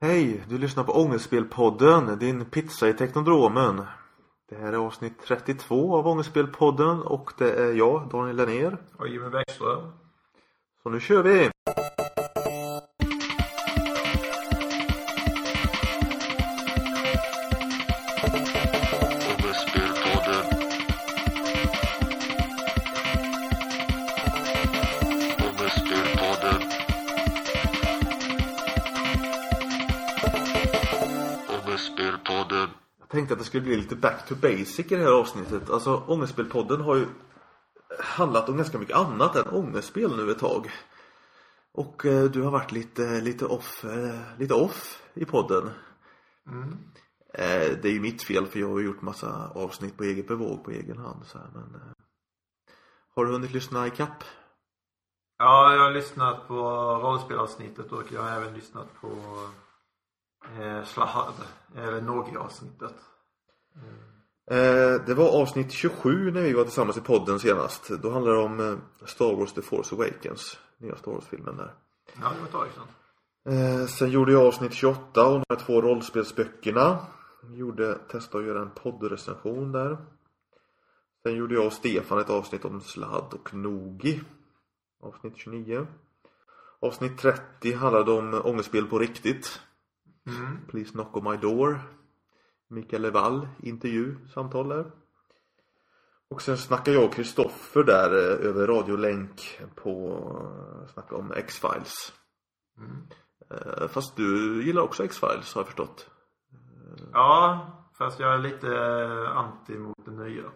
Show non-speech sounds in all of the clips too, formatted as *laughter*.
Hej, du lyssnar på Ångestspelpodden, din pizza i Teknodromen. Det här är avsnitt 32 av Ångestspelpodden och det är jag, Daniel Lennér. Och Jimmy Bäckström. Så nu kör vi! Skulle bli lite back to basic i det här avsnittet. Alltså Ångestspelpodden har ju handlat om ganska mycket annat än ångestspel nu ett tag. Och eh, du har varit lite, lite off, eh, lite off i podden. Eh, det är ju mitt fel för jag har gjort massa avsnitt på eget bevåg på egen hand så här, men eh, Har du hunnit lyssna i kapp? Ja, jag har lyssnat på rollspelavsnittet och jag har även lyssnat på eh, Slahad, eller Nogi-avsnittet. Eh, det var avsnitt 27 när vi var tillsammans i podden senast. Då handlade det om eh, Star Wars The Force Awakens. Nya Star Wars-filmen där. Ja, det var ett tag sedan. Eh, sen gjorde jag avsnitt 28 om de här två rollspelsböckerna. Gjorde, testade att göra en poddrecension där. Sen gjorde jag och Stefan ett avsnitt om sladd och Nogi. Avsnitt 29. Avsnitt 30 handlade om ångestspel på riktigt. Mm. Please knock on my door. Mikael Levall, intervju, samtal där. Och sen snackade jag och Kristoffer där eh, över radiolänk på, eh, snacka om X-Files. Mm. Eh, Fast du gillar också X-Files har jag förstått. Ja, fast jag är lite anti mot det nya. *laughs*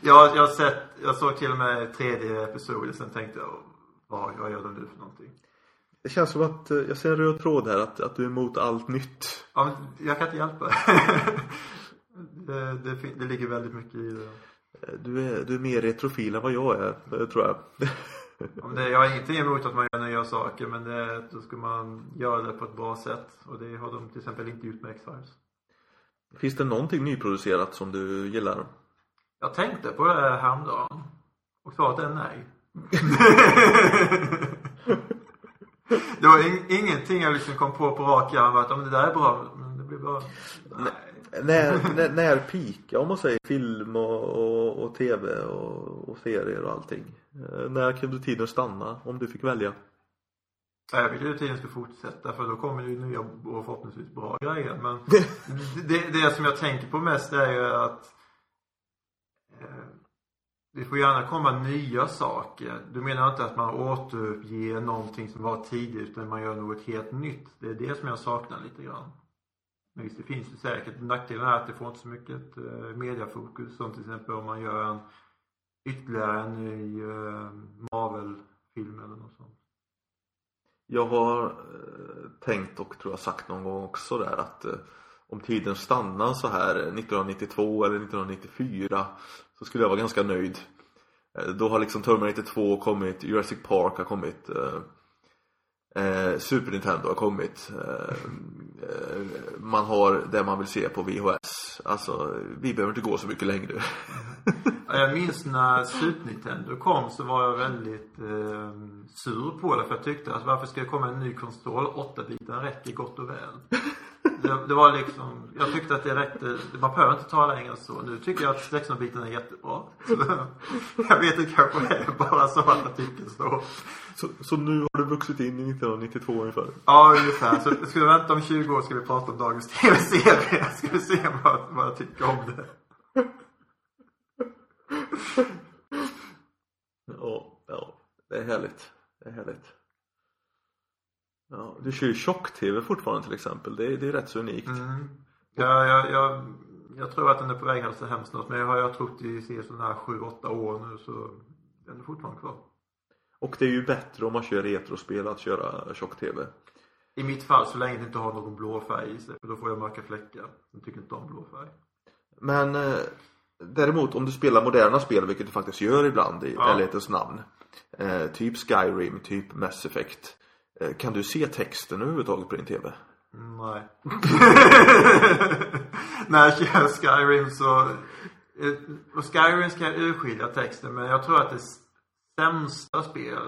jag, jag, sett, jag såg till och med tredje episoden, sen tänkte jag, vad, vad gör de nu för någonting? Det känns som att, eh, jag ser en röd tråd här, att, att du är emot allt nytt. Ja, men jag kan inte hjälpa det. *laughs* det, det, ligger väldigt mycket i det. Eh, Du är, du är mer retrofil än vad jag är, eh, tror jag. *laughs* Ja, det, jag har ingenting emot att man gör nya saker men det, då ska man göra det på ett bra sätt. Och det har de till exempel inte gjort med X-Files. Finns det någonting nyproducerat som du gillar? Jag tänkte på det här häromdagen. Och svaret är nej. *laughs* det var in, ingenting jag liksom kom på på rak arm att om det där är bra, men det blir bra. Nej. När, när, när peakar om man säger film och, och, och tv och, och serier och allting? Eh, När kunde tiden stanna om du fick välja? Jag vill ju tiden ska fortsätta för då kommer ju nya och förhoppningsvis bra grejer. Men *laughs* det, det som jag tänker på mest är ju att det får gärna komma nya saker. Du menar inte att man återuppger någonting som var tidigt utan man gör något helt nytt. Det är det som jag saknar lite grann. Men visst, det finns ju säkert. Nackdelen är att det får inte så mycket eh, mediafokus som till exempel om man gör en ytterligare en ny eh, Marvel-film eller något sånt. Jag har eh, tänkt och tror jag sagt någon gång också där att om tiden stannar så här 1992 eller 1994 så skulle jag vara ganska nöjd. Eh, då har liksom Terminator 2 kommit, Jurassic Park har kommit eh, eh Super Nintendo har kommit eh, eh, Man har det man vill se på VHS Alltså vi behöver inte gå så mycket längre *laughs* Jag minns när Super Nintendo kom så var jag väldigt eh, sur på det för jag tyckte att varför ska det komma en ny konsol? 8 bitar räcker gott och väl. Det, det var liksom, jag tyckte att det räckte, man behöver inte ta längre än så. Nu tycker jag att 16 bitarna är jättebra. Så, *laughs* jag vet inte, kanske det är bara så att jag tycker så. så, så nu har du vuxit in i 1992 ungefär Ja, ungefär. Så ska vi vänta om 20 år ska vi prata om dagens tv-serie. Ska vi se vad, vad jag tycker om det. Ja, ja, det är härligt. Det är härligt. Ja, du kör ju tjock-tv fortfarande till exempel. Det är, det är rätt så unikt. Mm. Ja, jag, jag, jag tror att den är på väg alldeles hemskt något. Men jag har jag trott i sådana här 7-8 år nu så den är fortfarande kvar. Och det är ju bättre om man kör retrospel att köra tjock-tv. I mitt fall så länge det inte har någon blå färg i sig. För då får jag mörka fläckar. Jag tycker inte om blå färg. Men eh, däremot om du spelar moderna spel, vilket du faktiskt gör ibland i Ja. ärlighetens namn. Eh, typ Skyrim, typ Mass Effect. Eh, kan du se texten överhuvudtaget på din tv? Nej. *laughs* När jag kör Skyrim så eh, och Skyrim ska jag urskilja texten men jag tror att det sämsta spel,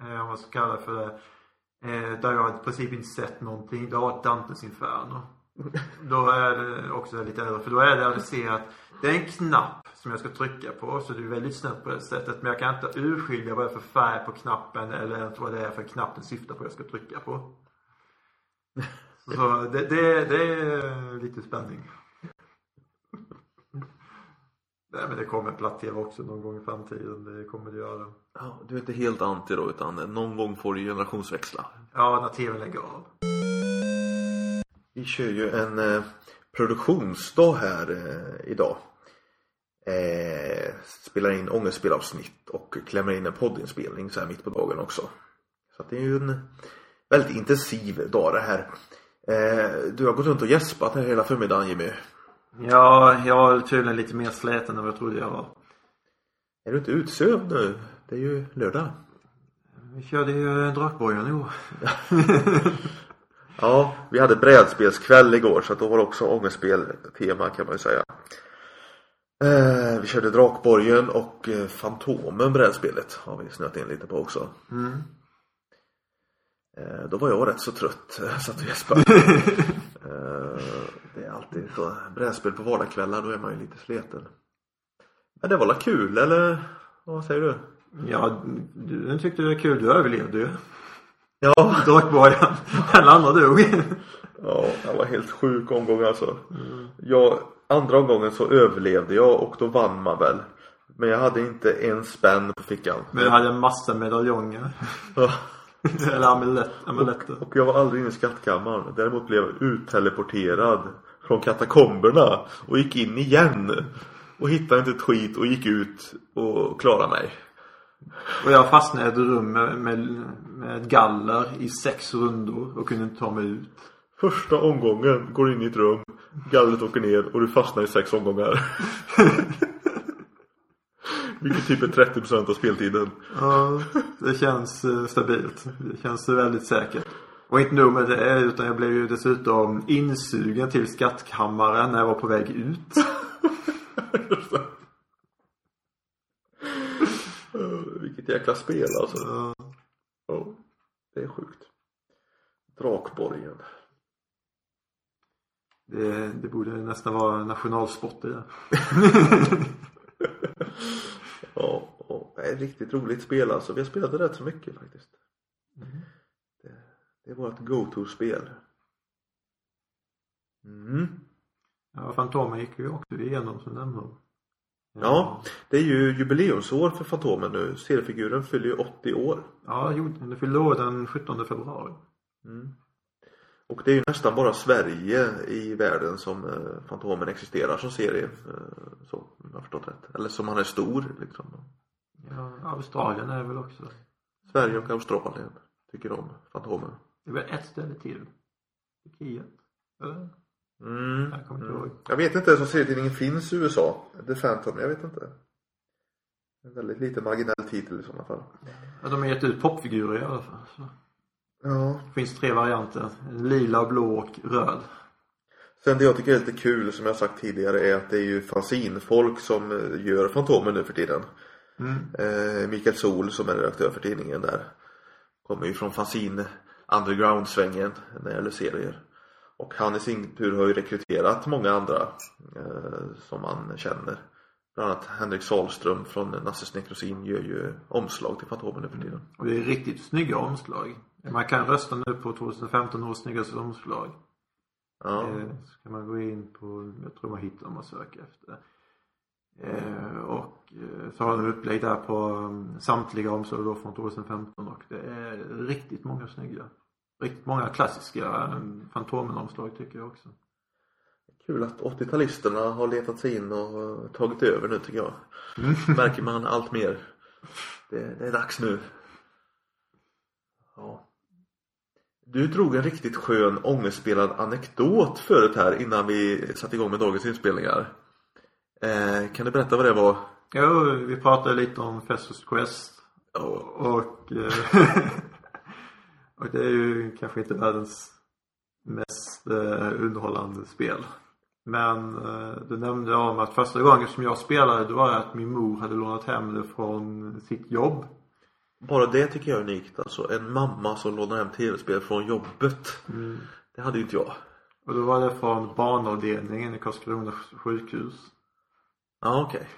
eh, om man ska kalla det för det, Eh, där jag i princip inte sett någonting. Det har Dantes Inferno. *laughs* Då är det också lite över. För då är det att se att det är en knapp som jag ska trycka på. Så det är väldigt snabbt på det sättet. Men jag kan inte urskilja vad det är för färg på knappen eller vad det är för knapp den syftar på jag ska trycka på. Så det, det, det är lite spänning. Nej men det kommer platt-tv också någon gång i framtiden. Det kommer det göra. Ja, du är inte helt anti då utan någon gång får du generationsväxla. Ja, när tvn lägger av. Vi kör ju en eh, produktionsdag här eh, idag. Eh, spelar in ångestspelavsnitt och klämmer in en poddinspelning så här mitt på dagen också. Så det är ju en väldigt intensiv dag det här. Eh, du har gått runt och gäspat här hela förmiddagen Jimmy. Ja, jag är tydligen lite mer släten än vad jag trodde jag var. Är du inte utsövd nu? Det är ju lördag. Vi körde ju Drakborgen i år. *laughs* Ja, vi hade brädspelskväll igår så att då var det också ångestspel-tema kan man ju säga. Eh, vi körde Drakborgen och eh, Fantomen brädspelet har vi snöat in lite på också. Mm. Eh, då var jag rätt så trött, eh, *laughs* satt och gäspade. *laughs* eh, det är alltid så. Brädspel på vardagskvällar, då är man ju lite sliten. Men det var väl kul, eller vad säger du? Ja, du tyckte det var kul. Du överlevde ju. Ja, *laughs* Drakborgen. Den andra dog. ja det var helt sjuk omgång alltså. Jag, andra omgången så överlevde jag och då vann man väl. Men jag hade inte en spänn på fickan. Men du hade en massa medaljonger. *laughs* Eller amulett, amuletter. Och jag var aldrig inne i skattkammaren. Däremot blev jag utteleporterad från katakomberna och gick in igen. Och hittade inte ett skit och gick ut och klarade mig. Och jag fastnade i ett rum med, med, med ett galler i sex rundor och kunde inte ta mig ut. Första omgången går in i ett rum, gallret åker ner och du fastnar i sex omgångar. *laughs* Vilket typ är 30% av speltiden. Ja, det känns eh, stabilt. Det känns väldigt säkert. Och inte nog med det utan jag blev ju dessutom insugen till skattkammaren när jag var på väg ut. *laughs* Vilket jäkla spel alltså. Ja, det är sjukt. Drakborgen. Det, borde nästan vara nationalsport det. *laughs* Ja, ja, är ett riktigt roligt spel alltså. Vi har spelat det rätt så mycket faktiskt. Det, det är vårt go-to-spel. Mm. Ja, Fantomen gick vi också igenom som nämnde. Ja, det är ju jubileumsår för Fantomen nu. Seriefiguren fyller ju 80 år. Ja, den fyllde år den 17 februari. Mm. Och det är ju nästan bara Sverige i världen som eh, Fantomen existerar som serie. Eh, så, om jag har förstått rätt. Eller som han är stor liksom. Ja, Australien är väl också. Sverige och Australien tycker om Fantomen. Det är väl ett ställe till. Turkiet. Eller? Mm. Jag kommer inte Mm. ihåg. Jag vet inte ens om serietidningen finns i USA. The Phantom, jag vet inte. En väldigt lite marginell titel i sådana fall. Ja, de har gett ut popfigurer i alla fall. Så. Ja. Det finns tre varianter. Lila, blå och röd. Sen det jag tycker är lite kul som jag sagt tidigare är att det är ju fanzinfolk som eh, gör Fantomen nu för tiden. Mm. Eh, Mikael Sol som är redaktör för tidningen där. Kommer ju från fanzin underground-svängen när det gäller serier. Och han i sin tur har ju rekryterat många andra eh, som man känner. Bland annat Henrik Sahlström från Nasses Nekrosin gör ju omslag till Fantomen nu för tiden. Och det är riktigt snygga omslag. Man kan rösta nu på 2015 års snyggaste omslag. Ja. Eh, så kan man gå in på, jag tror man hittar om man söker efter. Eh, och eh, så har de upplägg där på um, samtliga omslag då från 2015 och det är riktigt många snygga. Riktigt många klassiska um, Fantomen-omslag tycker jag också. Kul att 80-talisterna har letat sig in och eh, tagit över nu tycker jag. Märker man allt mer. Det, det är dags nu. Ja. Du drog en riktigt skön ångestspelad anekdot förut här innan vi satte igång med dagens inspelningar. Eh, kan du berätta vad det var? Jo, vi pratade lite om Festus Quest Ja, och, eh, *laughs* och det är ju kanske inte världens mest eh, underhållande spel. Men eh, du nämnde om att första gången som jag spelade då var det att min mor hade lånat hem det från sitt jobb. bara det tycker jag är unikt alltså. En mamma som lånar hem tv-spel från jobbet. Det hade ju inte jag. Och då var det från barnavdelningen i Karlskrona sjukhus. Ja okej.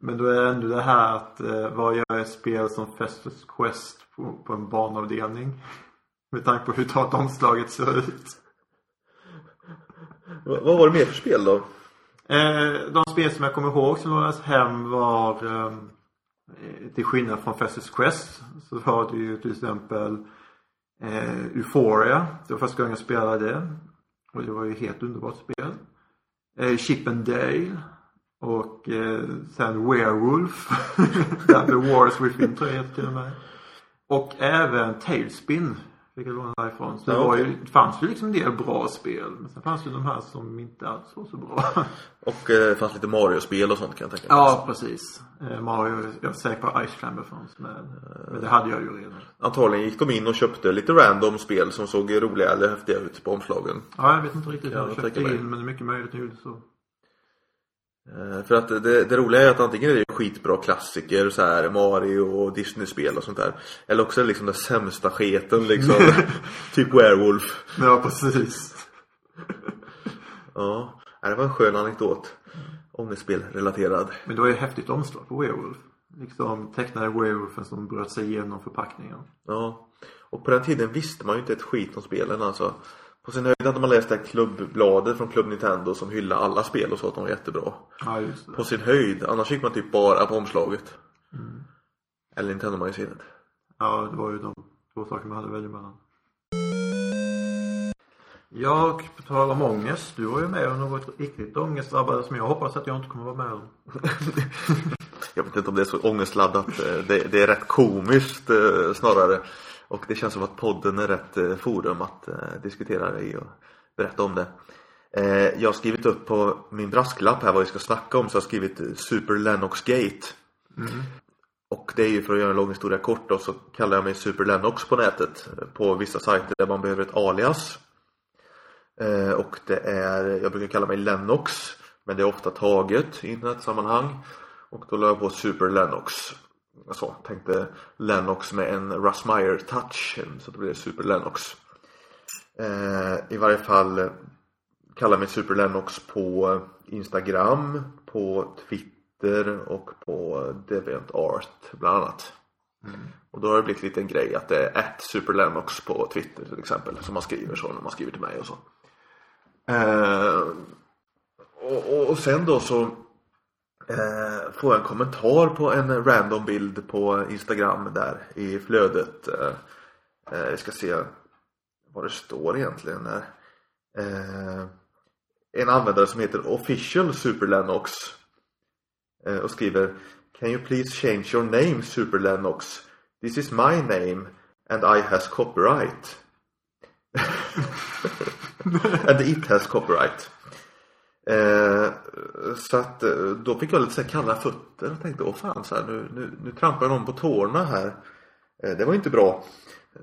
Men då är det ändå det här att eh, vad gör ett spel som Festus Quest på, på en barnavdelning? Med tanke på hur datomslaget ser ut. Vad var det mer för spel då? Eh, de spel som jag kommer ihåg som lånades hem var eh, till skillnad från Festus Quest så var det ju till exempel eh, Euphoria. Det var första gången jag spelade det. Och det var ju ett helt underbart spel. Eh, Chip and Dale. Och eh, sen Werewolf. *laughs* Där The Wars Within tror jag heter till och med. Och även Tailspin. Fick låna därifrån. Så det, Ja, var ju, det fanns ju liksom en del bra spel. Men sen fanns det ju de här som inte alls var så bra. *laughs* Och eh, det fanns lite Mario-spel och sånt kan jag tänka mig. Ja, precis. Eh, Mario, jag är säker på Ice Climber fanns med. Men det hade jag ju redan. Antagligen gick de in och köpte lite random spel som såg roliga eller häftiga ut på omslagen. Ja, jag vet inte riktigt hur jag köpte in men det är mycket möjligt att jag gjorde så. Eh, För att det, det roliga är att antingen är det skitbra klassiker så här Mario och Disney-spel och sånt där. Eller också är det liksom den sämsta sketen liksom. *laughs* typ Werewolf. Ja, precis. *laughs* Ja, det var en skön anekdot. Ångestspel relaterad. Men det var ju häftigt omslag på Werewolf. Liksom tecknade Werewolfen som bröt sig igenom förpackningen. Ja. Och på den tiden visste man ju inte ett skit om spelen alltså. På sin höjd hade man läst det här klubbbladet från Club Nintendo som hyllade alla spel och sa att de var jättebra. Ja, just det. På sin höjd, annars gick man typ bara på omslaget. Eller Nintendo-magasinet. Ja, det var ju de två saker man hade att välja mellan. Jag, på tal om ångest, du var ju med om något riktigt ångestdrabbade som jag hoppas att jag inte kommer vara med om. *laughs* Jag vet inte om det är så ångestladdat. eh, Det, det är rätt komiskt eh, snarare. Och det känns som att podden är rätt eh, forum att eh, diskutera det i och berätta om det. Eh, Jag har skrivit upp på min brasklapp här vad vi ska snacka om så jag har skrivit Super Lennox Gate. Och det är ju för att göra en lång historia kort då så kallar jag mig Super Lennox på nätet. På vissa sajter där man behöver ett alias. Och det är, jag brukar kalla mig Lennox. Men det är ofta taget i internetsammanhang. Och då la jag på Super Lennox. Så, tänkte Lennox med en Russ Meyer touch. Så det Super Lennox. Eh, I varje fall eh, kallar mig Super Lennox på Instagram, på Twitter och på DeviantArt bland annat. Och då har det blivit lite en grej att det är ett Super Lennox på Twitter till exempel. Som man skriver så när man skriver till mig och så. Eh, och, och, och sen då så eh, får jag en kommentar på en random bild på Instagram där i flödet. Eh, eh vi ska se vad det står egentligen där. Eh, en användare som heter Official Super Lennox eh, och skriver Can you please change your name Super Lennox? This is my name and I has copyright. *laughs* and it has copyright. Eh, så att eh, då fick jag lite så kalla fötter och tänkte åh fan så här, nu, nu, nu trampar någon på tårna här. Eh, det var inte bra.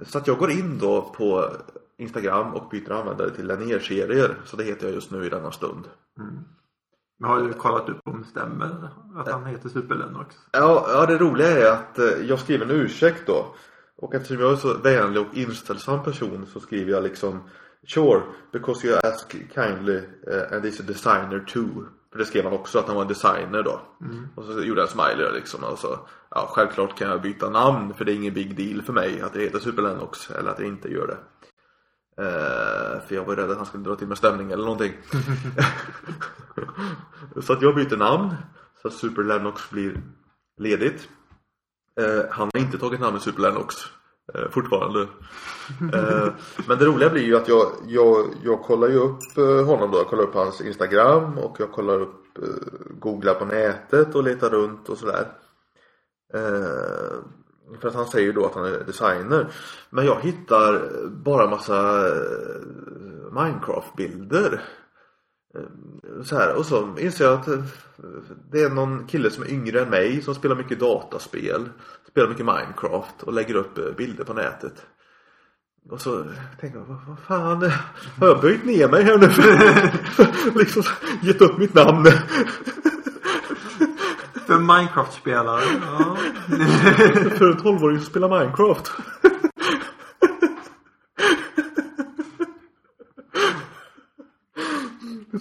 Så att jag går in då på Instagram och byter användare till Lennér-serier. Så det heter jag just nu i denna stund. Men har du kollat upp om det stämmer att han heter Super Lennox? Ja, ja, det roliga är att eh, jag skriver en ursäkt då. Och eftersom jag är så vänlig och inställsam person så skriver jag liksom Sure, because you ask kindly uh, and is a designer too. För det skrev han också att han var en designer då. Och så gjorde en smiley liksom. Och så, ja, självklart kan jag byta namn för det är ingen big deal för mig att jag heter Super Lennox eller att jag inte gör det. Eh, för jag var rädd att han skulle dra till med stämning eller någonting. *laughs* så att jag byter namn. Så att Super Lennox blir ledigt. Eh, han har inte tagit namnet Super Lennox. Eh, fortfarande. Eh, men det roliga blir ju att jag, jag, jag kollar ju upp eh, honom då. Jag kollar upp hans Instagram och jag kollar upp, eh, googlar på nätet och letar runt och sådär. Eh, för att han säger ju då att han är designer. Men jag hittar bara massa eh, Minecraft-bilder. Eh, så här, och så inser jag att eh, det är någon kille som är yngre än mig som spelar mycket dataspel. Spelar mycket Minecraft och lägger upp eh, bilder på nätet. Och så tänker jag, vad, vad fan, har jag böjt ner mig här nu? *laughs* liksom gett upp mitt namn. *laughs* För Minecraft-spelare. Ja. *laughs* För en 12-åring som spelar Minecraft.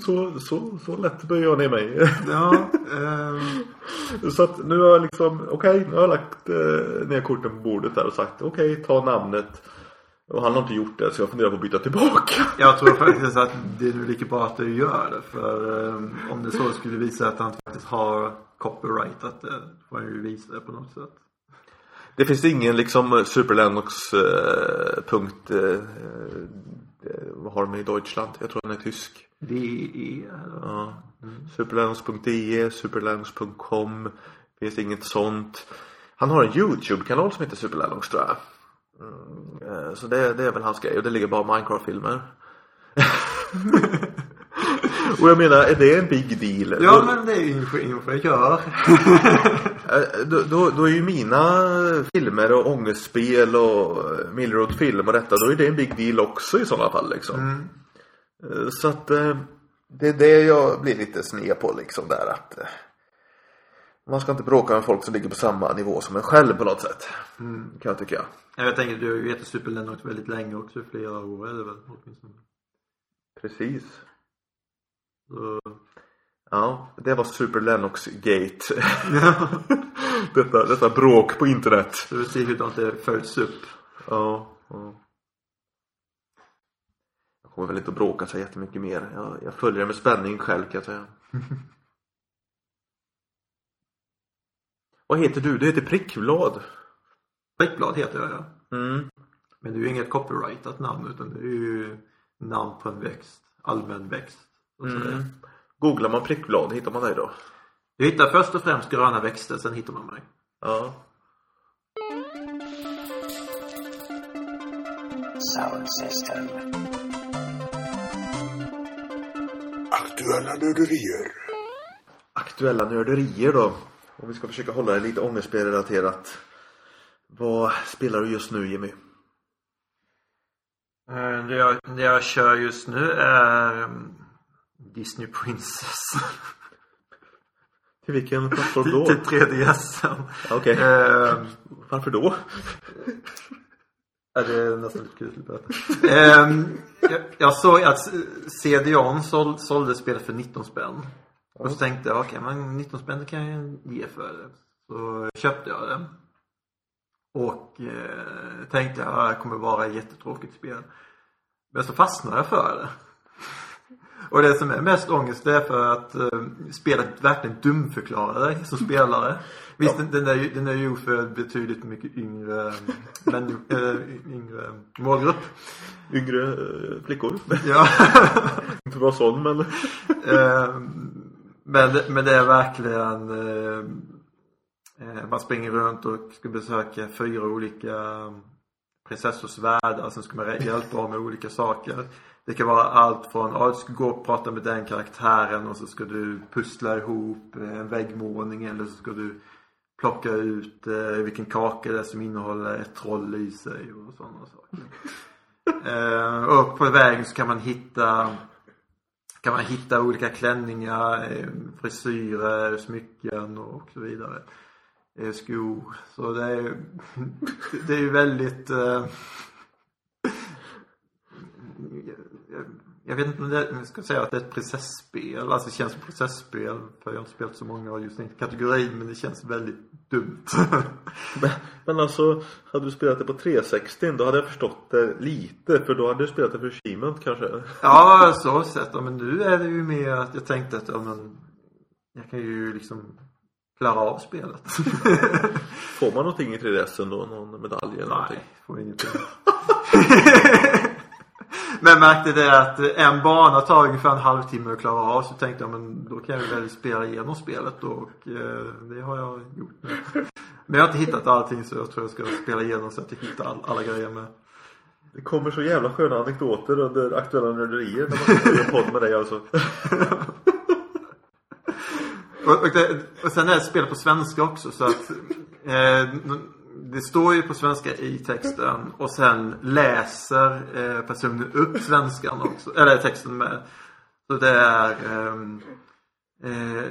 Så, så, så lätt böjer jag ner mig. ja ehm, så att nu har jag liksom, okej, nu har jag lagt eh, ner korten på bordet där och sagt okej, ta namnet. Och han har inte gjort det så jag funderar på att byta tillbaka. jag tror faktiskt att det är lika bra att du gör det. För ehm, om det så skulle visa att han faktiskt har copyrightat det. Får han ju visa det på något sätt. Det finns ingen liksom Super Lennox eh, punkt, eh, eh, vad har de i Deutschland? Jag tror den är tysk. DE? Ja. Superlennox.de, superlennox.com. Finns inget sånt. Han har en YouTube-kanal som heter Superlennox tror jag. Mm, eh, så det, det är väl hans grej och det ligger bara Minecraft-filmer. *laughs* *laughs* och jag menar, är det en big deal? Ja Då- men det är ju ingen ingenjör. *laughs* Eh, Då, då, då är ju mina filmer och ångestspel och Millroad-film och detta, då är det en big deal också i sådana fall liksom. Mm. Eh, Så att eh, det är det jag blir lite sned på liksom där att eh, man ska inte bråka med folk som ligger på samma nivå som en själv på något sätt. Kan jag tycka. Jag tänker du har ju hetat Super Lennox väldigt länge också, flera år är det väl åtminstone. Precis. Så, Ja, det var Super Lennox Gate. *laughs* detta, detta bråk på internet. vi ser hur det följs upp. Ja, ja. Jag kommer väl inte att bråka så jättemycket mer. Jag, jag följer det med spänning själv kan jag säga. *laughs* Vad heter du? Du heter Prickblad. Prickblad heter jag ja. Mm. Men det är ju inget copyrightat namn utan det är ju namn på en växt. Allmän växt. Mm. där. Googlar man prickblad hittar man dig då? Du hittar först och främst gröna växter, sen hittar man mig. Ja. Sound system. Aktuella nörderier. Aktuella nörderier då. Om vi ska försöka hålla det lite ångestspelrelaterat. Vad spelar du just nu Jimmy? Eh, Det jag, det jag kör just nu är mm, Disney Princess. Till vilken plattform då? Till 3DS. Okej. Eh, Varför då? Ja, det är nästan lite kul. Ehm, jag, jag såg att CD-ON sål, sålde spelet för 19 spänn. Och så tänkte jag, okej men 19 spänn kan jag ge för det. Så köpte jag det. Och eh, tänkte jag, "Ja, det kommer vara ett jättetråkigt spel. Men så fastnade jag för det. Och det som är mest ångest det är för att eh, spelet verkligen dumförklarar dig som spelare. Visst, den, den, är, den är ju gjord för betydligt mycket yngre, men, äh, yngre målgrupp. Yngre eh, flickor? Ja. *laughs* Inte vara sån men. Eh, men, men det är verkligen eh, eh, Man springer runt och ska besöka fyra olika prinsessors världar. Sen ska man hjälpa dem med olika saker. Det kan vara allt från, ja du ska gå och prata med den karaktären och så ska du pussla ihop eh, en väggmålning eller så ska du plocka ut eh, vilken kaka det är som innehåller ett troll i sig och sådana saker. *laughs* Eh, och på vägen så kan man hitta kan man hitta olika klänningar, eh, frisyrer, smycken och så vidare. Eh, Skor. Så det är *laughs* det är ju väldigt eh, jag- vet inte om det, jag ska säga att det är ett prinsesspel. Alltså det känns som prinsesspel. För jag har inte spelat så många av just den kategorin. Men det känns väldigt dumt. *laughs* Men, men alltså, hade du spelat det på 360 då hade jag förstått det lite. För då hade du spelat det för achievement kanske. *laughs* Ja, så sett. Ja, men nu är det ju mer att jag tänkte att ja, men, jag kan ju liksom klara av spelet. *laughs* Får man någonting i 3DS då? Någon medalj eller någonting? Nej, får ingenting. Men märkte det att en bana tar ungefär en halvtimme att klara av. Så tänkte jag men då kan jag väl spela igenom spelet då. Och eh, det har jag gjort nu. Men jag har inte hittat allting så jag tror jag ska spela igenom så att jag hittar all, alla grejer med. Det kommer så jävla sköna anekdoter under aktuella nörderier när man gör podd med dig alltså. *laughs* Och, och, det, och sen är det spel på svenska också så att eh, det står ju på svenska i texten och sen läser eh, personen upp svenskan också, eller texten med. Så det är eh, eh,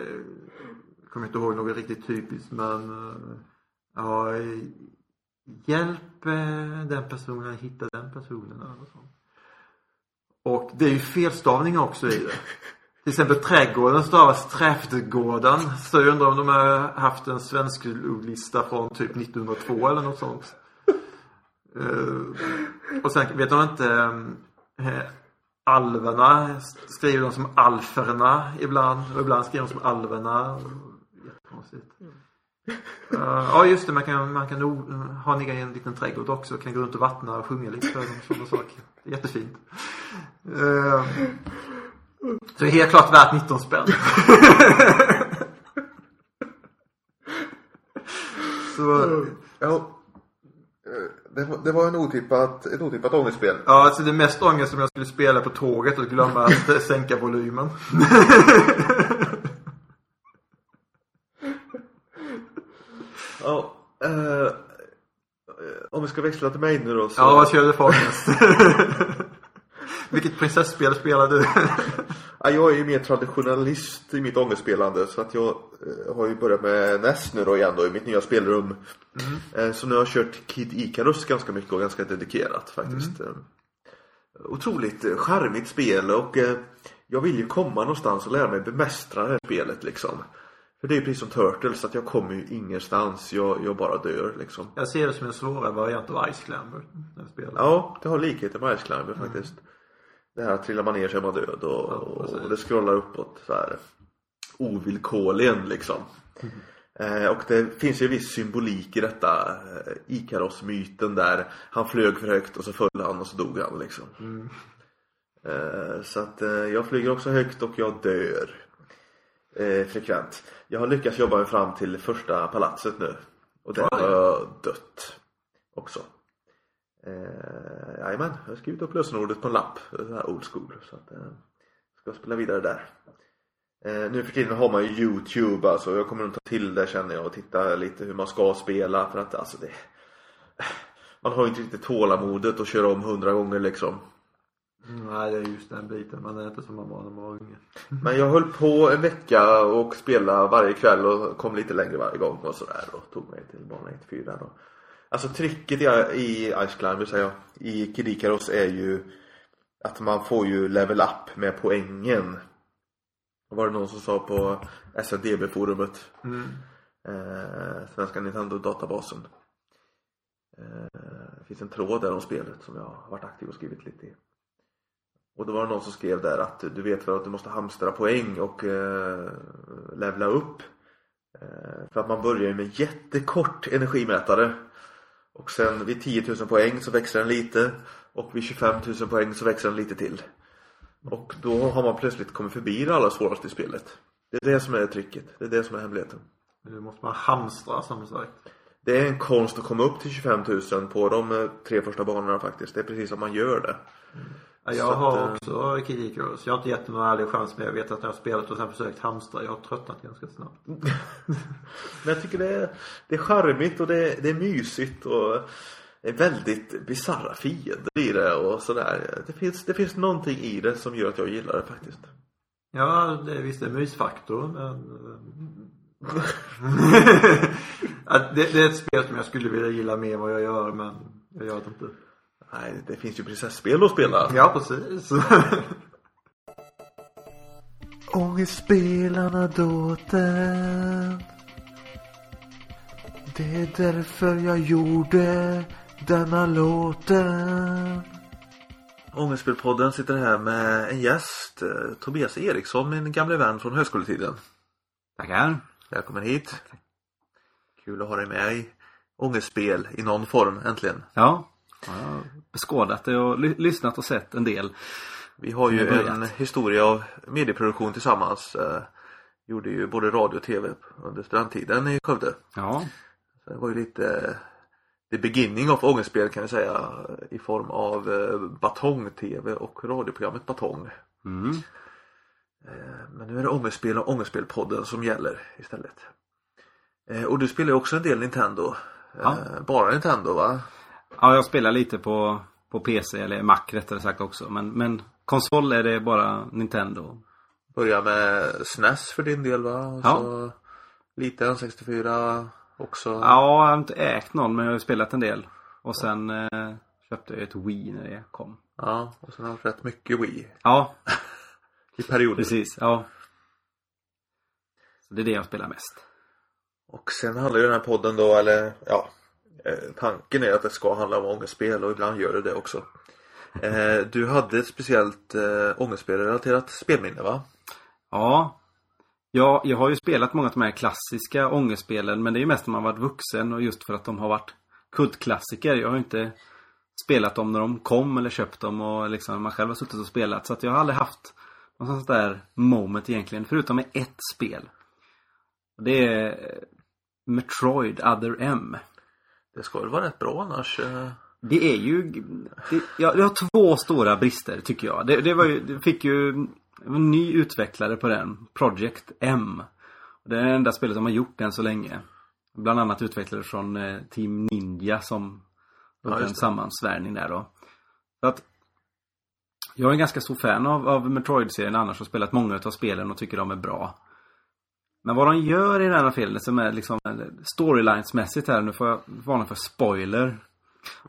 kommer inte ihåg något riktigt typiskt men eh, ja, hjälp eh, den personen hitta den personen eller sånt. Och det är ju felstavningar också i det. Till exempel trädgården stavas träftgården. Så jag undrar om de har haft en svensk lista från typ 1902 eller något sånt. uh, och sen vet de inte eh, Alverna skriver de som alferna ibland och ibland skriver de som alverna. Jättekonstigt. Uh, ja just det, man kan, man kan nog ha en egen liten trädgård också. Kan gå runt och vattna och sjunga lite för dem. Sådana saker. Jättefint. Uh, så helt klart värt 19 spänn. *laughs* så, Ja. Eh, Det var, det var en otippat, ett otippat ångestspel. ja, alltså det är mest ångest om jag skulle spela på tåget och glömma att *laughs* sänka volymen. *laughs* Ja. Eh, eh, om vi ska växla till mig nu då så. Ja, vad kör du för ångest? Vilket prinsesspel spelar du? Ja, jag är ju mer traditionalist i mitt ångestspelande så att jag eh, har ju börjat med NES nu då igen då i mitt nya spelrum. Eh, så nu har jag kört Kid Icarus ganska mycket och ganska dedikerat faktiskt. Eh, Otroligt charmigt spel och jag vill ju komma någonstans och lära mig bemästra det här spelet liksom. För det är ju precis som Turtles att jag kommer ju ingenstans, jag, jag bara dör liksom. Jag ser det som en svårare variant av Ice Climber. Ja, det har likheter med Ice Climber faktiskt. Det här trillar man ner så är man död och, precis. och det scrollar uppåt så här ovillkorligen liksom. Eh, och det finns ju viss symbolik i detta eh, Ikaros-myten där han flög för högt och så föll han och så dog han liksom. Eh, så att eh, jag flyger också högt och jag dör eh, frekvent. Jag har lyckats jobba mig fram till första palatset nu. Och där har jag dött också. Eh, jajamän, jag har skrivit upp lösenordet på en lapp. Så här old school. Så att, eh, ska spela vidare där. Eh, nu för tiden har man ju Youtube alltså. Jag kommer nog ta till det känner jag och titta lite hur man ska spela. För att alltså det... Man har ju inte riktigt tålamodet att köra om hundra gånger liksom. Nej, det är just den biten. Man är inte som man var när man var unge. *laughs* Men jag höll på en vecka och spelade varje kväll och kom lite längre varje gång och sådär och tog mig till bana 1-4 då. Alltså tricket i, i Ice Climber säger jag, i Kid är ju att man får ju level up med poängen. Var det någon som sa på SNDB-forumet Mm. eh, Svenska Nintendo-databasen. Eh, det finns en tråd där om spelet som jag har varit aktiv och skrivit lite i. Och då var det någon som skrev där att du vet väl att du måste hamstra poäng och eh, levla upp. Eh, för att man börjar ju med jättekort energimätare. Och sen vid 10 000 poäng så växer den lite. Och vid 25 000 poäng så växer den lite till. Och då har man plötsligt kommit förbi det allra svåraste i spelet. Det är det som är tricket. Det är det som är hemligheten. Nu måste man hamstra som sagt. Det är en konst att komma upp till 25 000 på de eh, tre första banorna faktiskt. Det är precis som man gör det. Ja, jag att, har eh, också Kid Icarus. Jag har inte gett någon ärlig chans men jag vet att när jag har spelat och sen försökt hamstra, jag har tröttnat ganska snabbt. *laughs* Men jag tycker det är, det är charmigt och det är, det är mysigt och är väldigt bisarra fiender i det och sådär. Det finns, det finns någonting i det som gör att jag gillar det faktiskt. Ja, det är visst det är mysfaktor men... *laughs* Ja, det, det är ett spel som jag skulle vilja gilla mer än vad jag gör men jag gör det inte. Nej, det finns ju prinsesspel att spela. Ja, precis. *laughs* Ångestspelarna dåten Det är därför jag gjorde denna låten Ångestspelpodden sitter här med en gäst, eh, Tobias Eriksson, min gamle vän från högskoletiden. Tackar. Välkommen hit. Kul att ha dig med i ångestspel i någon form, äntligen. Ja. Jag har beskådat det och ly- lyssnat och sett en del. Vi har ju en historia av medieproduktion tillsammans. Eh, gjorde ju både radio och tv under studenttiden i Skövde. Ja. Så det var ju lite eh, the beginning of ångestspel kan jag säga i form av eh, Batong-tv och radioprogrammet Batong. Mm. Eh, Men nu är det ångestspel och ångestspelpodden som gäller istället. Och du spelar ju också en del Nintendo. Ja. Bara Nintendo va? Ja, jag spelar lite på, på PC eller Mac rättare sagt också. Men, men konsol är det bara Nintendo. Börja med SNES för din del va? Och Ja. så Lite N64 också. Ja, jag har inte ägt någon men jag har spelat en del. Och sen eh, köpte jag ett Wii när det kom. Ja, och sen har jag rätt mycket Wii. Ja, *laughs* I perioder. precis. Ja. Så det är det jag spelar mest. Och sen handlar ju den här podden då, eller ja, Eh, tanken är att det ska handla om ångestspel och ibland gör det det också. Eh, du hade ett speciellt eh, ångestspelrelaterat spelminne va? Ja. ja, jag har ju spelat många av de här klassiska ångestspelen men det är ju mest när man varit vuxen och just för att de har varit kultklassiker. Jag har ju inte spelat dem när de kom eller köpt dem och liksom man själv har suttit och spelat. Så att jag har aldrig haft något sånt där moment egentligen förutom med ett spel. Det är Metroid Other M. Det ska väl vara rätt bra annars? eh. Det är ju... Det, ja, det har två stora brister tycker jag. Det, det var ju, det fick ju en ny utvecklare på den. Project M. Det är det enda spelet de har gjort än så länge. Bland annat utvecklare från eh, Team Ninja som Ja, en sammansvärjning där då. Så att jag är en ganska stor fan av, av Metroid-serien annars och spelat många av spelen och tycker de är bra. Men vad de gör i den här filmen som är liksom storylinesmässigt här, nu får jag varna för spoiler.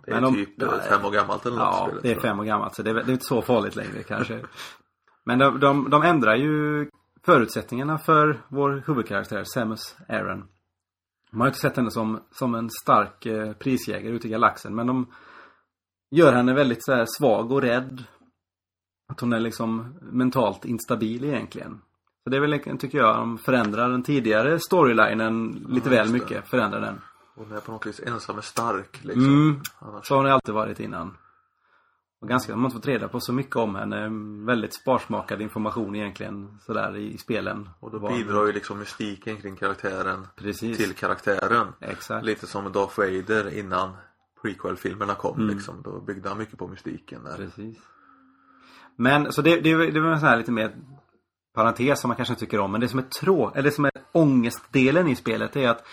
Det är de- typ eh, fem år gammalt eller något Ja, spelet, det är fem år gammalt så det är, det är inte så farligt längre kanske. Men de, de, de ändrar ju förutsättningarna för vår huvudkaraktär Samus Aran. Man har inte sett henne som, som en stark eh, prisjägare ute i galaxen men de gör henne väldigt så här, svag och rädd. Att hon är liksom mentalt instabil egentligen. Så det är väl, tycker jag, de förändrar den tidigare storylinen lite Ja, väl det. mycket. Förändrar den. Hon är på något vis ensam är stark liksom. Mm. Annars... Så har hon alltid varit innan. Och ganska, man har inte fått reda på så mycket om henne. Väldigt sparsmakad information egentligen sådär i spelen. Och då bidrar ju liksom mystiken kring karaktären Precis. till karaktären. Exakt. Lite som Darth Vader innan prequel-filmerna kom Mm. liksom. Då byggde han mycket på mystiken där. Precis. Men så det, det, det var en sån här lite mer parentes som man kanske inte tycker om. Men det som är trå, eller det som är ångestdelen i spelet är att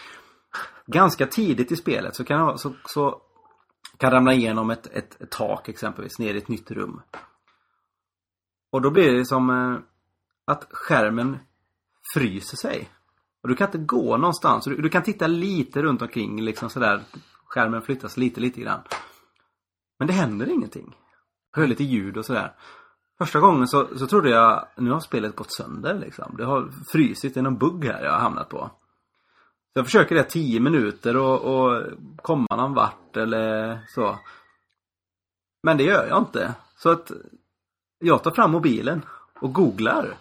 ganska tidigt i spelet så kan, så, så kan ramla igenom ett, ett, ett tak exempelvis ner i ett nytt rum. Och då blir det som eh, att skärmen fryser sig. Och du kan inte gå någonstans. Du, du kan titta lite runt omkring liksom sådär. Skärmen flyttas lite, lite grann. Men det händer ingenting. Hör lite ljud och sådär. Första gången så, så trodde jag, nu har spelet gått sönder liksom. Det har frysit, är någon bugg här jag har hamnat på. Så jag försöker det 10 minuter och, och komma någon vart eller så. Men det gör jag inte. Så att jag tar fram mobilen och googlar.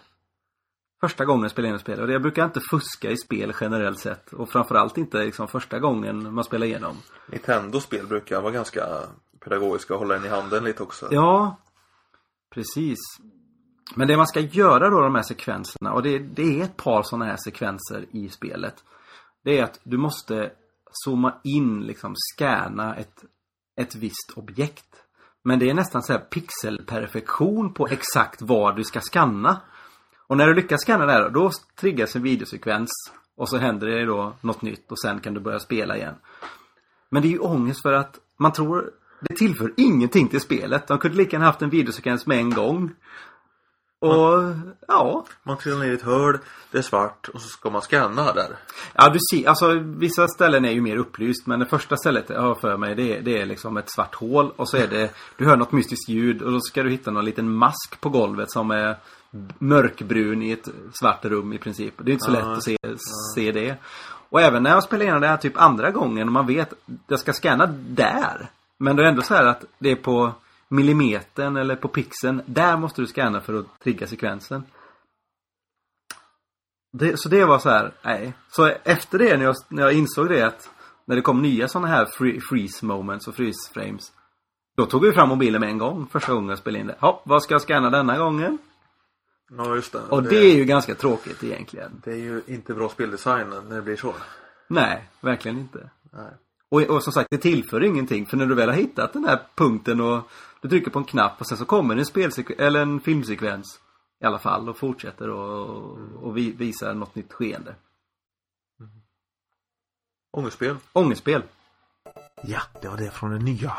Första gången jag spelar igenom spel. Och jag brukar inte fuska i spel generellt sett. Och framförallt inte liksom första gången man spelar igenom. Nintendo-spel brukar vara ganska pedagogiska och hålla en i handen lite också. Ja, precis. Men det man ska göra då de här sekvenserna och det, det är ett par sådana här sekvenser i spelet. Det är att du måste zooma in, liksom scanna ett, ett visst objekt. Men det är nästan så här pixelperfektion på exakt vad du ska scanna. Och när du lyckas scanna det här, då triggas en videosekvens. Och så händer det då något nytt och sen kan du börja spela igen. Men det är ju ångest för att man tror det tillför ingenting till spelet. De kunde lika gärna haft en videosekvens med en gång. Och ja. Man trillar ner i ett hål, det är svart och så ska man scanna där. Ja du ser, alltså vissa ställen är ju mer upplyst men det första stället jag har för mig det är, det är liksom ett svart hål och så är det Du hör något mystiskt ljud och då ska du hitta någon liten mask på golvet som är mörkbrun i ett svart rum i princip. Det är inte så Ja. lätt att se, se det. Och även när jag spelar igenom det här typ andra gången och man vet jag ska scanna där. Men det är ändå så här att det är på millimetern eller på pixeln. Där måste du scanna för att trigga sekvensen. Det, så det var så här, nej. Så efter det när jag, när jag insåg det att när det kom nya sådana här free, freeze moments och freeze frames. Då tog vi fram mobilen med en gång första gången jag spelade in det. Hopp, vad ska jag scanna denna gången? Ja just det. Och det är ju ganska tråkigt egentligen. det är ju inte bra speldesign när det blir så. Nej, verkligen inte. Nej. Och, och som sagt, det tillför ingenting. För när du väl har hittat den här punkten och du trycker på en knapp och sen så kommer en spelsekvens, eller en filmsekvens i alla fall och fortsätter och, och vi, visar något nytt skeende. Ångestspel. Ångestspel. Ja, det var det från den nya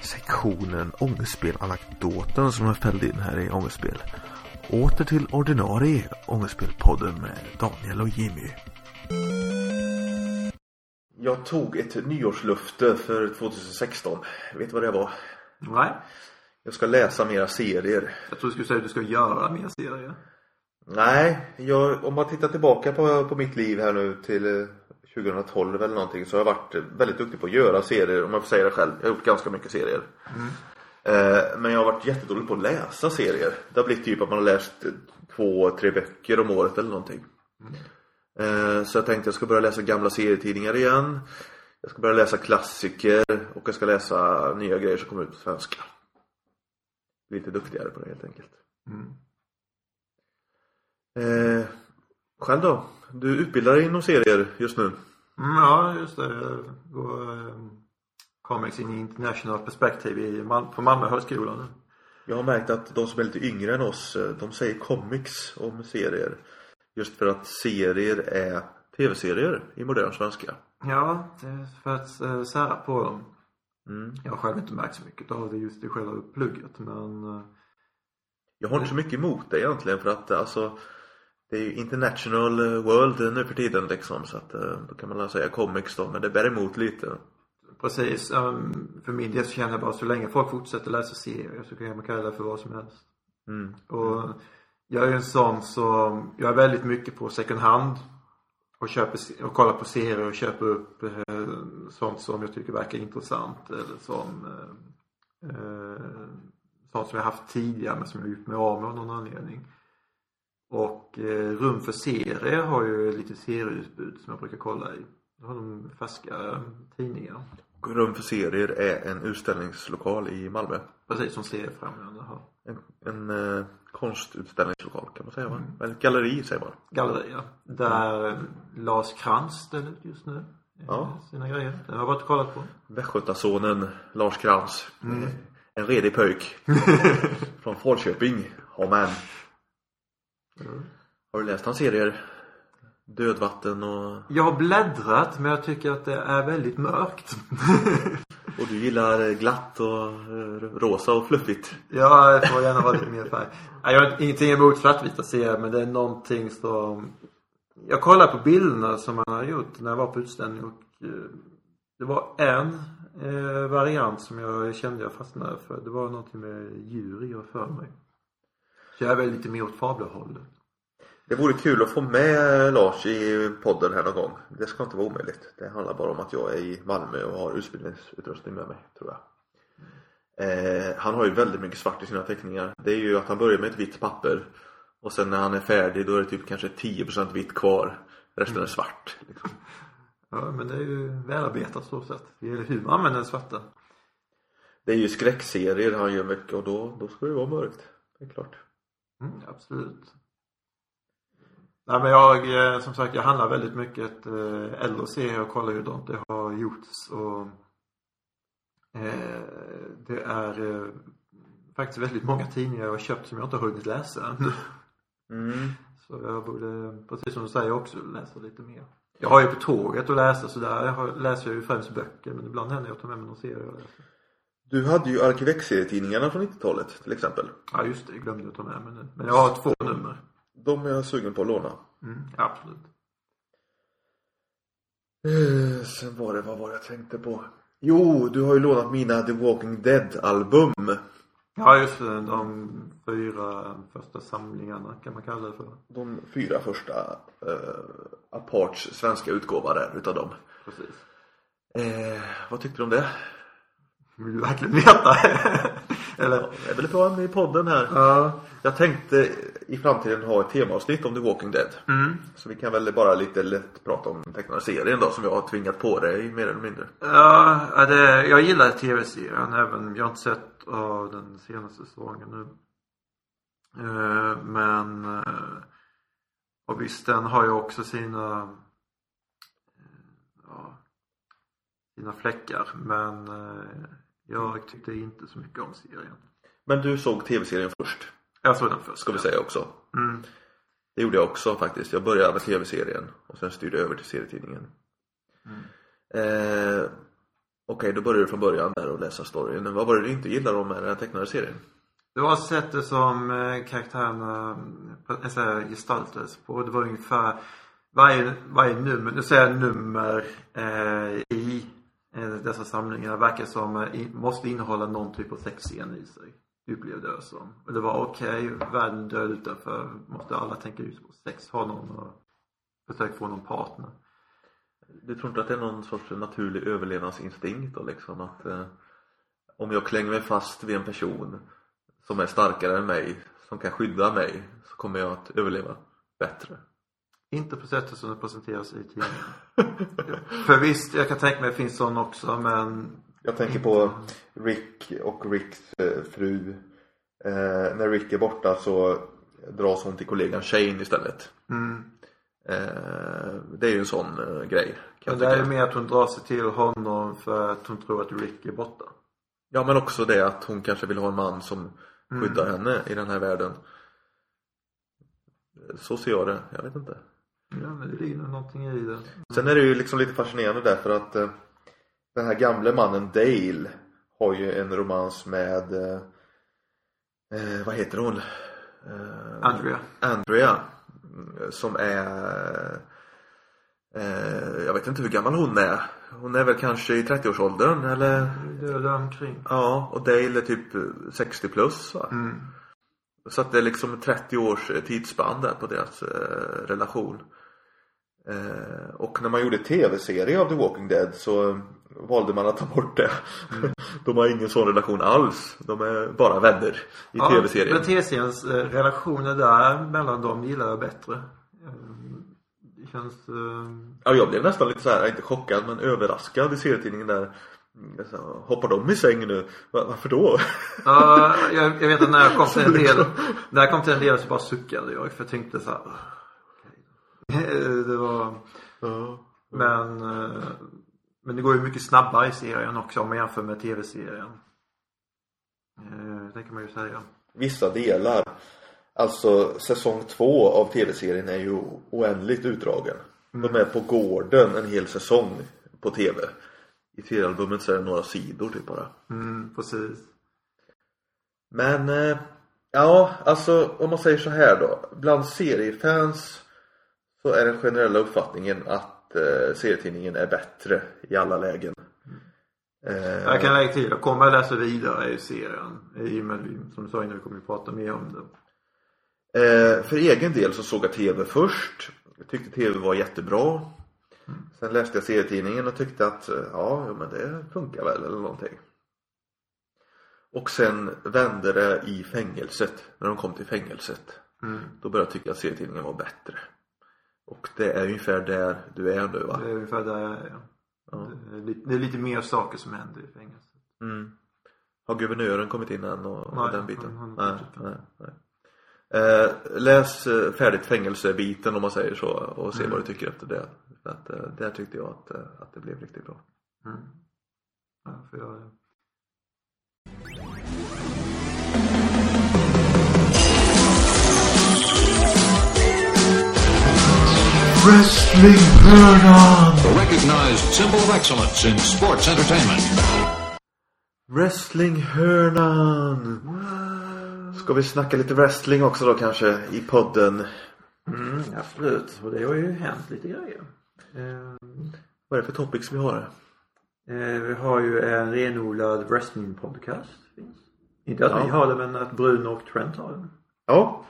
sektionen Ångestspel anekdoten som jag fällde in här i Ångestspel. Åter till ordinarie Ångestspelpodden med Daniel och Jimmy. Jag tog ett nyårslufte för 2016. Vet du vad det var? Nej. Jag ska läsa mera serier. Jag tror du skulle säga att du ska göra mer serier. Nej, jag, om man tittar tillbaka på, på mitt liv här nu till eh, 2012 eller någonting så har jag varit väldigt duktig på att göra serier om jag får säga det själv. Jag har gjort ganska mycket serier. Eh, men jag har varit jättedålig på att läsa serier. Det har blivit typ att man har läst eh, två, tre böcker om året eller någonting. Eh, så jag tänkte jag ska börja läsa gamla serietidningar igen. Jag ska börja läsa klassiker och jag ska läsa nya grejer som kommer ut på svenska. Lite duktigare på det helt enkelt. Eh, själv då? Du utbildar dig inom serier just nu. Mm, ja, just det. Jag går eh, Comics in International Perspective i Mal- på Malmö högskola nu. Jag har märkt att de som är lite yngre än oss, eh, de säger comics om serier. Just för att serier är tv-serier i modern svenska. Ja, för att eh, sära på dem. Mm. Jag har själv inte märkt så mycket av det just i själva plugget men eh, Jag har inte så mycket emot det egentligen för att alltså det är ju international eh, world nu för tiden liksom så att då kan man väl säga comics då men det bär emot lite. precis. ehm, för min del så känner jag bara så länge folk fortsätter läsa serier så kan man kalla det för vad som helst. Mm. Och jag är en sån som, jag är väldigt mycket på second hand. Och köper, och kollar på serier och köper upp eh, sånt som jag tycker verkar intressant eller som eh, eh, sånt som jag haft tidigare men som jag gjort mig av med av någon anledning. Och eh, Rum för serier har ju lite serieutbud som jag brukar kolla i. Då har de färska tidningar. Rum för serier är en utställningslokal i Malmö. Precis som Seriefrämjande har. En, en eh, konstutställningslokal kan man säga va? Eller galleri säger man. Galleria. Där eh, Lars Krantz ställer ut just nu. eh, Ja. Sina grejer. Det har jag varit och kollat på. Västgötasonen Lars Krantz. En redig pöjk. *laughs* Från Falköping. Ja men. Har du läst hans serier? Dödvatten och... Jag har bläddrat men jag tycker att det är väldigt mörkt. *laughs* Och du gillar glatt och eh, rosa och fluffigt. ja, det får gärna vara lite mer färg. Jag har ingenting emot svartvita serier men det är någonting som Jag kollar på bilderna som han har gjort när jag var på utställning och eh, Det var en eh, variant som jag kände jag fastnade för. Det var någonting med djur i och för mig. Så jag är väl lite mer åt fablerhållet. Det vore kul att få med Lars i podden här någon gång. Det ska inte vara omöjligt. Det handlar bara om att jag är i Malmö och har utbildningsutrustning med mig, tror jag. Eh, han har ju väldigt mycket svart i sina teckningar. Det är ju att han börjar med ett vitt papper och sen när han är färdig då är det typ kanske 10% vitt kvar. Resten är svart. Liksom. *laughs* Ja men det är ju välarbetat så sett. Det gäller hur man använder den svarta. Det är ju skräckserier han gör mycket och då, då ska det vara mörkt. Det är klart. Mm, absolut. Nej men jag, eh, som sagt, jag handlar väldigt mycket eh, serier och kollar hur de det har gjorts och eh, det är eh, faktiskt väldigt många tidningar jag har köpt som jag inte har hunnit läsa än. Mm. Så jag borde, precis som du säger också, läsa lite mer. Jag har ju på tåget att läsa så där har- läser jag ju främst böcker men ibland händer det att jag tar med mig någon serie och läser. Du hade ju Arkivex-serietidningarna från 90-talet till exempel. Ja just det, jag glömde att ta med mig nu. Men jag har två nummer. De är jag sugen på att låna. Mm, absolut. Eh, Sen var det, vad var det jag tänkte på? Jo, du har ju lånat mina The Walking Dead-album. Ja just det, de fyra första samlingarna kan man kalla det för. De fyra första eh, Aparts svenska utgåva där utav dem. Precis. Eh, vad tyckte du om det? Vill du verkligen veta? *laughs* Eller? Det är väl bra i podden här. Ja. Jag tänkte i framtiden ha ett temaavsnitt om The Walking Dead. Mm. Så vi kan väl bara lite lätt prata om tecknade serien då som jag har tvingat på dig mer eller mindre. Ja, det, jag gillar tv-serien även, jag har inte sett av den senaste säsongen nu. Eh, men, eh, och visst den har ju också sina, eh, ja, sina fläckar men jag tyckte inte så mycket om serien. Men du såg tv-serien först, Jag såg den först. ska vi säga också. Mm. Det gjorde jag också faktiskt. Jag började med tv-serien och sen styrde jag över till serietidningen. Eh, Okej, då började du från början där och läsa storyn. Vad var det du inte gillade om den här tecknade serien? Det var sättet som eh, karaktärerna så här, gestaltades på. Det var ungefär varje, varje nummer, nu säger jag nummer eh, i eh, dessa samlingar verkar som måste innehålla någon typ av sexscen i sig. Upplevde jag som. Och det var okej, världen död utanför. Måste alla tänka just på sex, ha någon och försöka få någon partner. Du tror inte att det är någon sorts naturlig överlevnadsinstinkt då liksom att eh, om jag klänger mig fast vid en person som är starkare än mig, som kan skydda mig, så kommer jag att överleva bättre. Inte på sättet som det presenteras i tidningen. *laughs* För visst, jag kan tänka mig att det finns sån också men Jag tänker på Rick och Ricks eh, fru. Eh, när Rick är borta så dras hon till kollegan Shane istället. mm. Eh, det är ju en sån eh, grej. Men det är mer att hon drar sig till honom för att hon tror att Rick är borta. Ja men också det att hon kanske vill ha en man som skyddar henne i den här världen. Så ser jag det, jag vet inte. Ja men det ligger nog någonting i det. Sen är det ju liksom lite fascinerande därför att eh, den här gamle mannen Dale har ju en romans med eh, eh, vad heter hon? Eh, Andrea. Andrea mm, som är eh, jag vet inte hur gammal hon är. Hon är väl kanske i 30-årsåldern eller? Det är där omkring. Ja, och Dale är typ eh, 60 plus va? Mm. Så att det är liksom 30 års eh, tidsspann där på deras eh, relation. Eh, och när man gjorde tv-serie av The Walking Dead så eh, valde man att ta bort det. *laughs* De har ingen sån relation alls. De är bara vänner i tv-serien. Men tv-seriens eh, relationer där mellan dem gillar jag bättre. Eh, Det känns... eh, Ja, jag blev nästan lite så här, inte chockad men överraskad i serietidningen där. Mm, så, Hoppar de i säng nu? Va- Varför då? *laughs* Ja, jag, jag vet att när jag kom till en *laughs* del, när jag kom till en del så bara suckade jag för jag tänkte så här. Det var, Ja. men, eh, men det går ju mycket snabbare i serien också om man jämför med tv-serien. Eh, Det kan man ju säga. Vissa delar. Alltså säsong två av tv-serien är ju oändligt utdragen. De är på gården en hel säsong på tv. I seriealbumet så är det några sidor typ bara. Mm, precis. Men eh, ja, alltså om man säger så här då. Bland seriefans så är den generella uppfattningen att eh, serietidningen är bättre i alla lägen. Eh, Jag kan lägga till, jag kommer att läsa vidare i serien. I och med, att som du sa innan, vi kommer ju prata mer om det. Eh, för egen del så såg jag TV först. Jag tyckte TV var jättebra. Sen läste jag serietidningen och tyckte att eh, ja, ja, men det funkar väl eller någonting. Och sen vände det i fängelset. När de kom till fängelset. Mm. Då började jag tycka att serietidningen var bättre. Och det är ungefär där du är nu va? Det är ungefär där jag är. Ja. Det, är lite, det är lite mer saker som händer i fängelset. Mm. Har guvernören kommit in än och, och Nej, den biten? han- han- nej, nej, nej. Eh, läs eh, färdigt fängelsebiten om man säger så och se Mm. vad du tycker efter det. För att, eh, där tyckte jag att, eh, att det blev riktigt bra. Mm. Ja, för jag, Wrestlingshörnan! The recognized symbol of excellence in sports entertainment. Wrestlingshörnan! Ska vi snacka lite wrestling också då kanske i podden? mm, absolut. Och det har ju hänt lite grejer. Eh, Vad är det för topics vi har? eh, vi har ju en renodlad wrestling-podcast. Finns. Inte att vi Ja. har det men att Bruno och Trent har den. Ja.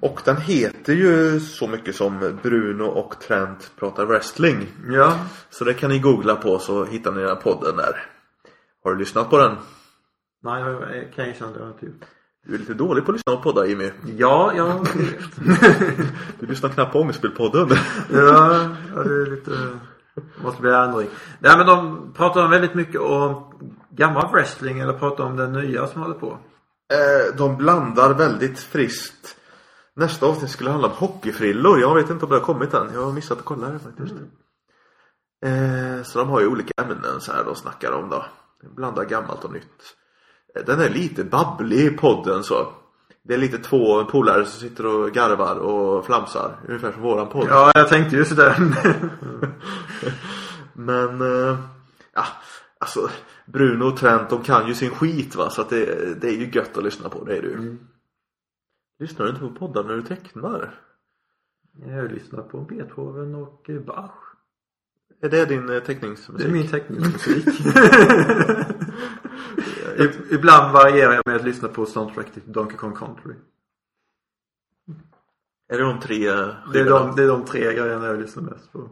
Och den heter ju så mycket som Bruno och Trent pratar wrestling. Ja. Så det kan ni googla på så hittar ni den här podden där. Har du lyssnat på den? Nej, jag kan erkänna det har jag inte gjort. Du är lite dålig på att lyssna på poddar Jimmy. Ja, jag. *laughs* Du lyssnar knappt på Ångestspelpodden. ja, ja, det är lite... Måste bli ändring. Nej men de pratar väldigt mycket om gammal wrestling eller pratar om den nya som håller på. Eh, De blandar väldigt friskt. Nästa avsnitt skulle handla om hockeyfrillor. Jag vet inte om det har kommit än. Jag har missat att kolla det faktiskt. Eh, Så de har ju olika ämnen så här de snackar om då. Blandar gammalt och nytt. Eh, Den är lite babblig podden så. Det är lite två polare som sitter och garvar och flamsar. Ungefär som våran podd. Ja, jag tänkte ju sådär. *laughs* Men, eh, ja, alltså Bruno och Trent de kan ju sin skit va så att det, det är ju gött att lyssna på, det är det ju. Lyssnar du inte på poddar när du tecknar? Jag lyssnar på Beethoven och eh, Bach. Är det din eh, Det teckningsmusik? är min teckningsmusik. *laughs* Ibland varierar jag med att lyssna på soundtrack till Donkey Kong Country. Är det de tre Det är, de, det är de tre grejerna jag lyssnar mest på.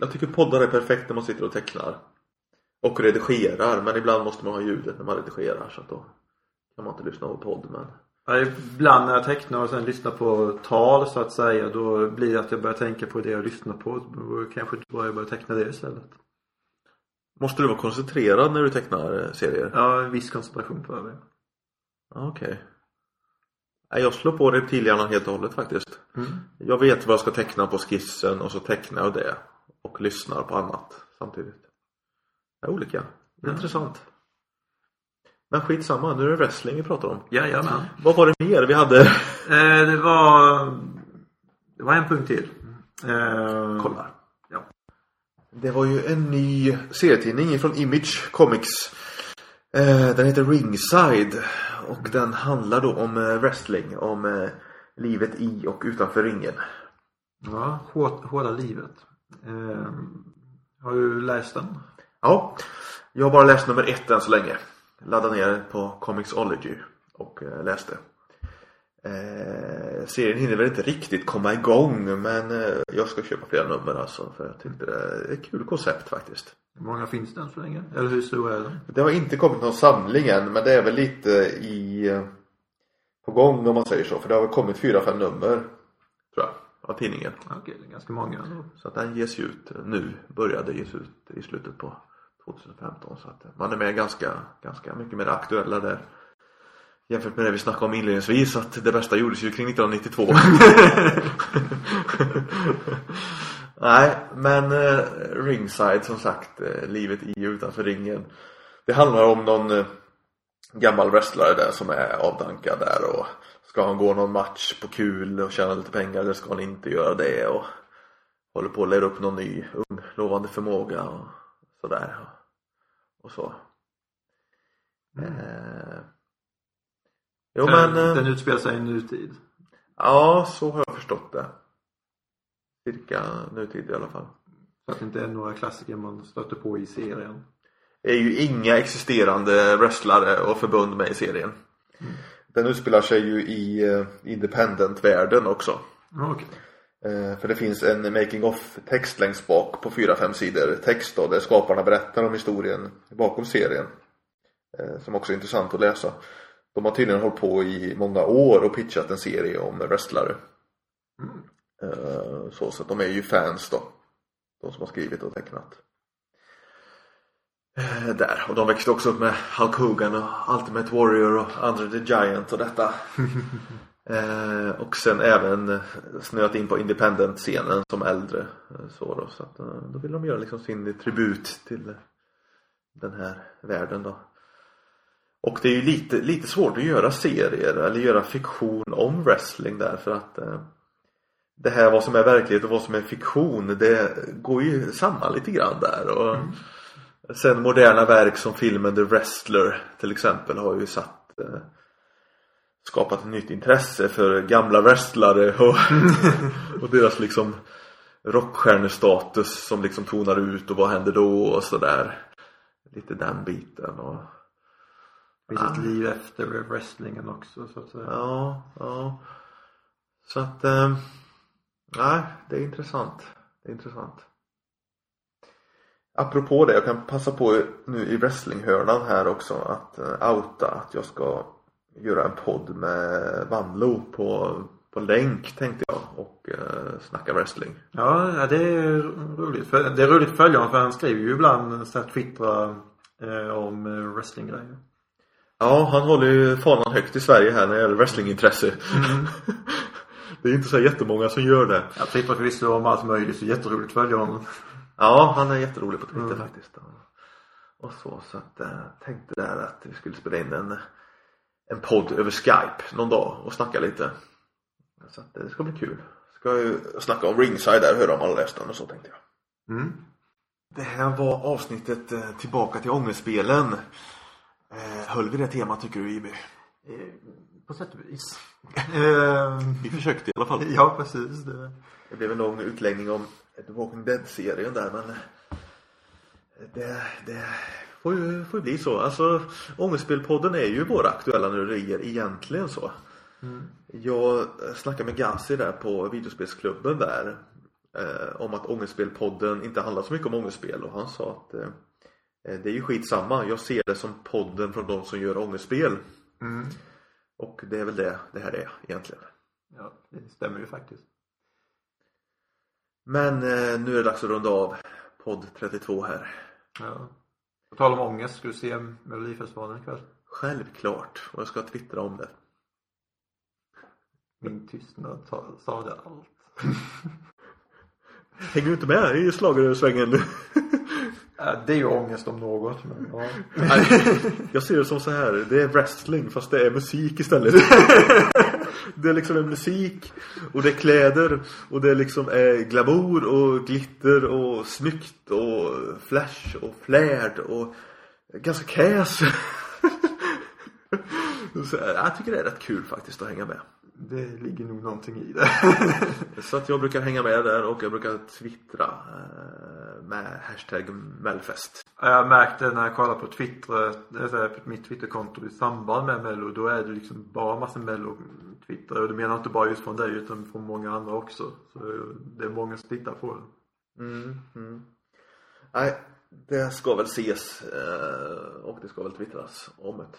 Jag tycker poddar är perfekt när man sitter och tecknar. Och redigerar, men ibland måste man ha ljudet när man redigerar så att då kan man inte lyssna på podd men Ja, ibland när jag tecknar och sen lyssnar på tal så att säga då blir det att jag börjar tänka på det jag lyssnar på. Då kanske bara jag börjar teckna det istället. Måste du vara koncentrerad när du tecknar eh, serier? Ja, en viss koncentration på det. Okej. Nej, Jag slår på reptilhjärnan helt och hållet faktiskt. Mm. Jag vet vad jag ska teckna på skissen och så tecknar jag det. Och lyssnar på annat samtidigt. Det är olika. Intressant. Men skitsamma, nu är det wrestling vi pratar om. Jajamän. Vad var det mer vi hade? Eh, det var Det var en punkt till. Eh, Kollar. Ja. Det var ju en ny serietidning från Image Comics. Eh, Den heter Ringside. Och den handlar då om eh, wrestling. Om eh, livet i och utanför ringen. Ja, Hårda livet. Eh, har du läst den? Ja, jag har bara läst nummer ett än så länge. Laddade ner på Comicsology och eh, läste. Eh, serien hinner väl inte riktigt komma igång men eh, jag ska köpa flera nummer alltså för jag tyckte det är ett kul koncept faktiskt. Hur många finns det än så länge? Eller hur stor är den? Det har inte kommit någon samling än men det är väl lite i eh, på gång om man säger så för det har väl kommit fyra, fem nummer tror jag av tidningen. Okej, det är ganska många ändå. Så att den ges ut nu, började ges ut i slutet på 2015 så att man är med ganska, ganska mycket mer aktuella där. Jämfört med det vi snackade om inledningsvis att det bästa gjordes ju kring 1992. *laughs* Nej, men eh, ringside som sagt, eh, livet i och utanför ringen. Det handlar om någon eh, gammal wrestlare där som är avdankad där och ska han gå någon match på kul och tjäna lite pengar eller ska han inte göra det och håller på att lära upp någon ny ung lovande förmåga och sådär och så. Eh, jo men den, eh, den utspelar sig i nutid. ja så har jag förstått det. Cirka nutid i alla fall. Så att det inte är några klassiker man stöter på i serien. Det är ju inga existerande wrestlare och förbund med i serien. Den utspelar sig ju i eh, independent-världen också. Eh, Eh, för det finns en making of text längst bak på 4-5 sidor text då, där skaparna berättar om historien bakom serien. Eh, som också är intressant att läsa. De har tydligen hållit på i många år och pitchat en serie om wrestlare. Eh, så, så att de är ju fans då. De som har skrivit och tecknat. Där. Och de växte också upp med Hulk Hogan och Ultimate Warrior och Andre the Giant och detta. *laughs* Eh, och sen även snöat in på independent-scenen som äldre. eh, Så då, så att, eh, då vill de göra liksom sin tribut till den här världen då. Och det är ju lite, lite svårt att göra serier eller göra fiktion om wrestling där för att eh, det här vad som är verklighet och vad som är fiktion det går ju samman lite grann där. Och Sen moderna verk som filmen The Wrestler till exempel har ju satt eh, skapat ett nytt intresse för gamla wrestlare och, *laughs* och deras liksom rockstjärnestatus som liksom tonar ut och vad händer då och sådär. Lite den biten och finns ett liv efter wrestlingen också så att säga. ja, ja. Så att, eh, nej, det är intressant. Det är intressant. Apropå det, jag kan passa på nu i wrestlinghörnan här också att eh, outa att jag ska göra en podd med Vanlo på, på länk tänkte jag och eh, snacka wrestling. Ja, ja, det är roligt. För, det är roligt att följa honom för han skriver ju ibland så här twittrar eh, om eh, wrestlinggrejer. Ja, han håller ju fanan högt i Sverige här när det gäller wrestlingintresse. *laughs* det är inte så jättemånga som gör det. Jag twittrar förvisso om allt möjligt så jätteroligt att följa honom. Ja, han är jätterolig på Twitter Mm. faktiskt. Och så, så att jag tänkte där att vi skulle spela in en, en podd över Skype någon dag och snacka lite. Så att det ska bli kul. Ska ju snacka om Ringside där, höra om alla läst den och så tänkte jag. Mm. Det här var avsnittet eh, tillbaka till ångestspelen. Eh, höll vi det temat tycker du Jimmy? Eh, På sätt och vis. Vi försökte i alla fall. ja, precis. Det. Det blev en lång utläggning om The Walking Dead-serien där men det, det får ju, får ju bli så. Alltså Ångestspelpodden är ju våra aktuella nörderier egentligen så. Jag snackade med Gazi där på videospelsklubben där eh, om att Ångestspelpodden inte handlar så mycket om ångestspel och han sa att eh, det är ju skitsamma. Jag ser det som podden från de som gör ångestspel. Mm. Och det är väl det det här är egentligen. Ja, det stämmer ju faktiskt. Men eh, nu är det dags att runda av podd 32 här. Ja. På tal om ångest, ska du se Melodifestivalen ikväll? Självklart. Och jag ska twittra om det. Min tystnad sa, det allt. *laughs* Hänger du inte med i schlagersvängen? Ja, *laughs* det är ju ångest om något, men ja. *laughs* Jag ser det som så här. Det är wrestling fast det är musik istället. Det är liksom en musik och det är kläder och det är liksom eh, glamour och glitter och snyggt och flash och flärd och ganska käs. *laughs* Så, eh, jag tycker det är rätt kul faktiskt att hänga med. Det ligger nog någonting i det. *laughs* Så att jag brukar hänga med där och jag brukar twittra eh, med hashtag Melfest. Jag märkte när jag kollade på Twitter, alltså på mitt Twitterkonto i samband med Mello, då är det liksom bara massa Mello-twitter. Och det menar jag inte bara just från dig utan från många andra också. Så det är många som tittar på det. Mm, mm. Nej, det ska väl ses eh, och det ska väl twittras om det.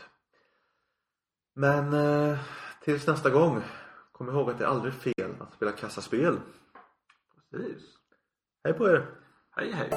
Men eh, tills nästa gång, kom ihåg att det är aldrig fel att spela kassaspel. Precis. Hej på er! Hej hej.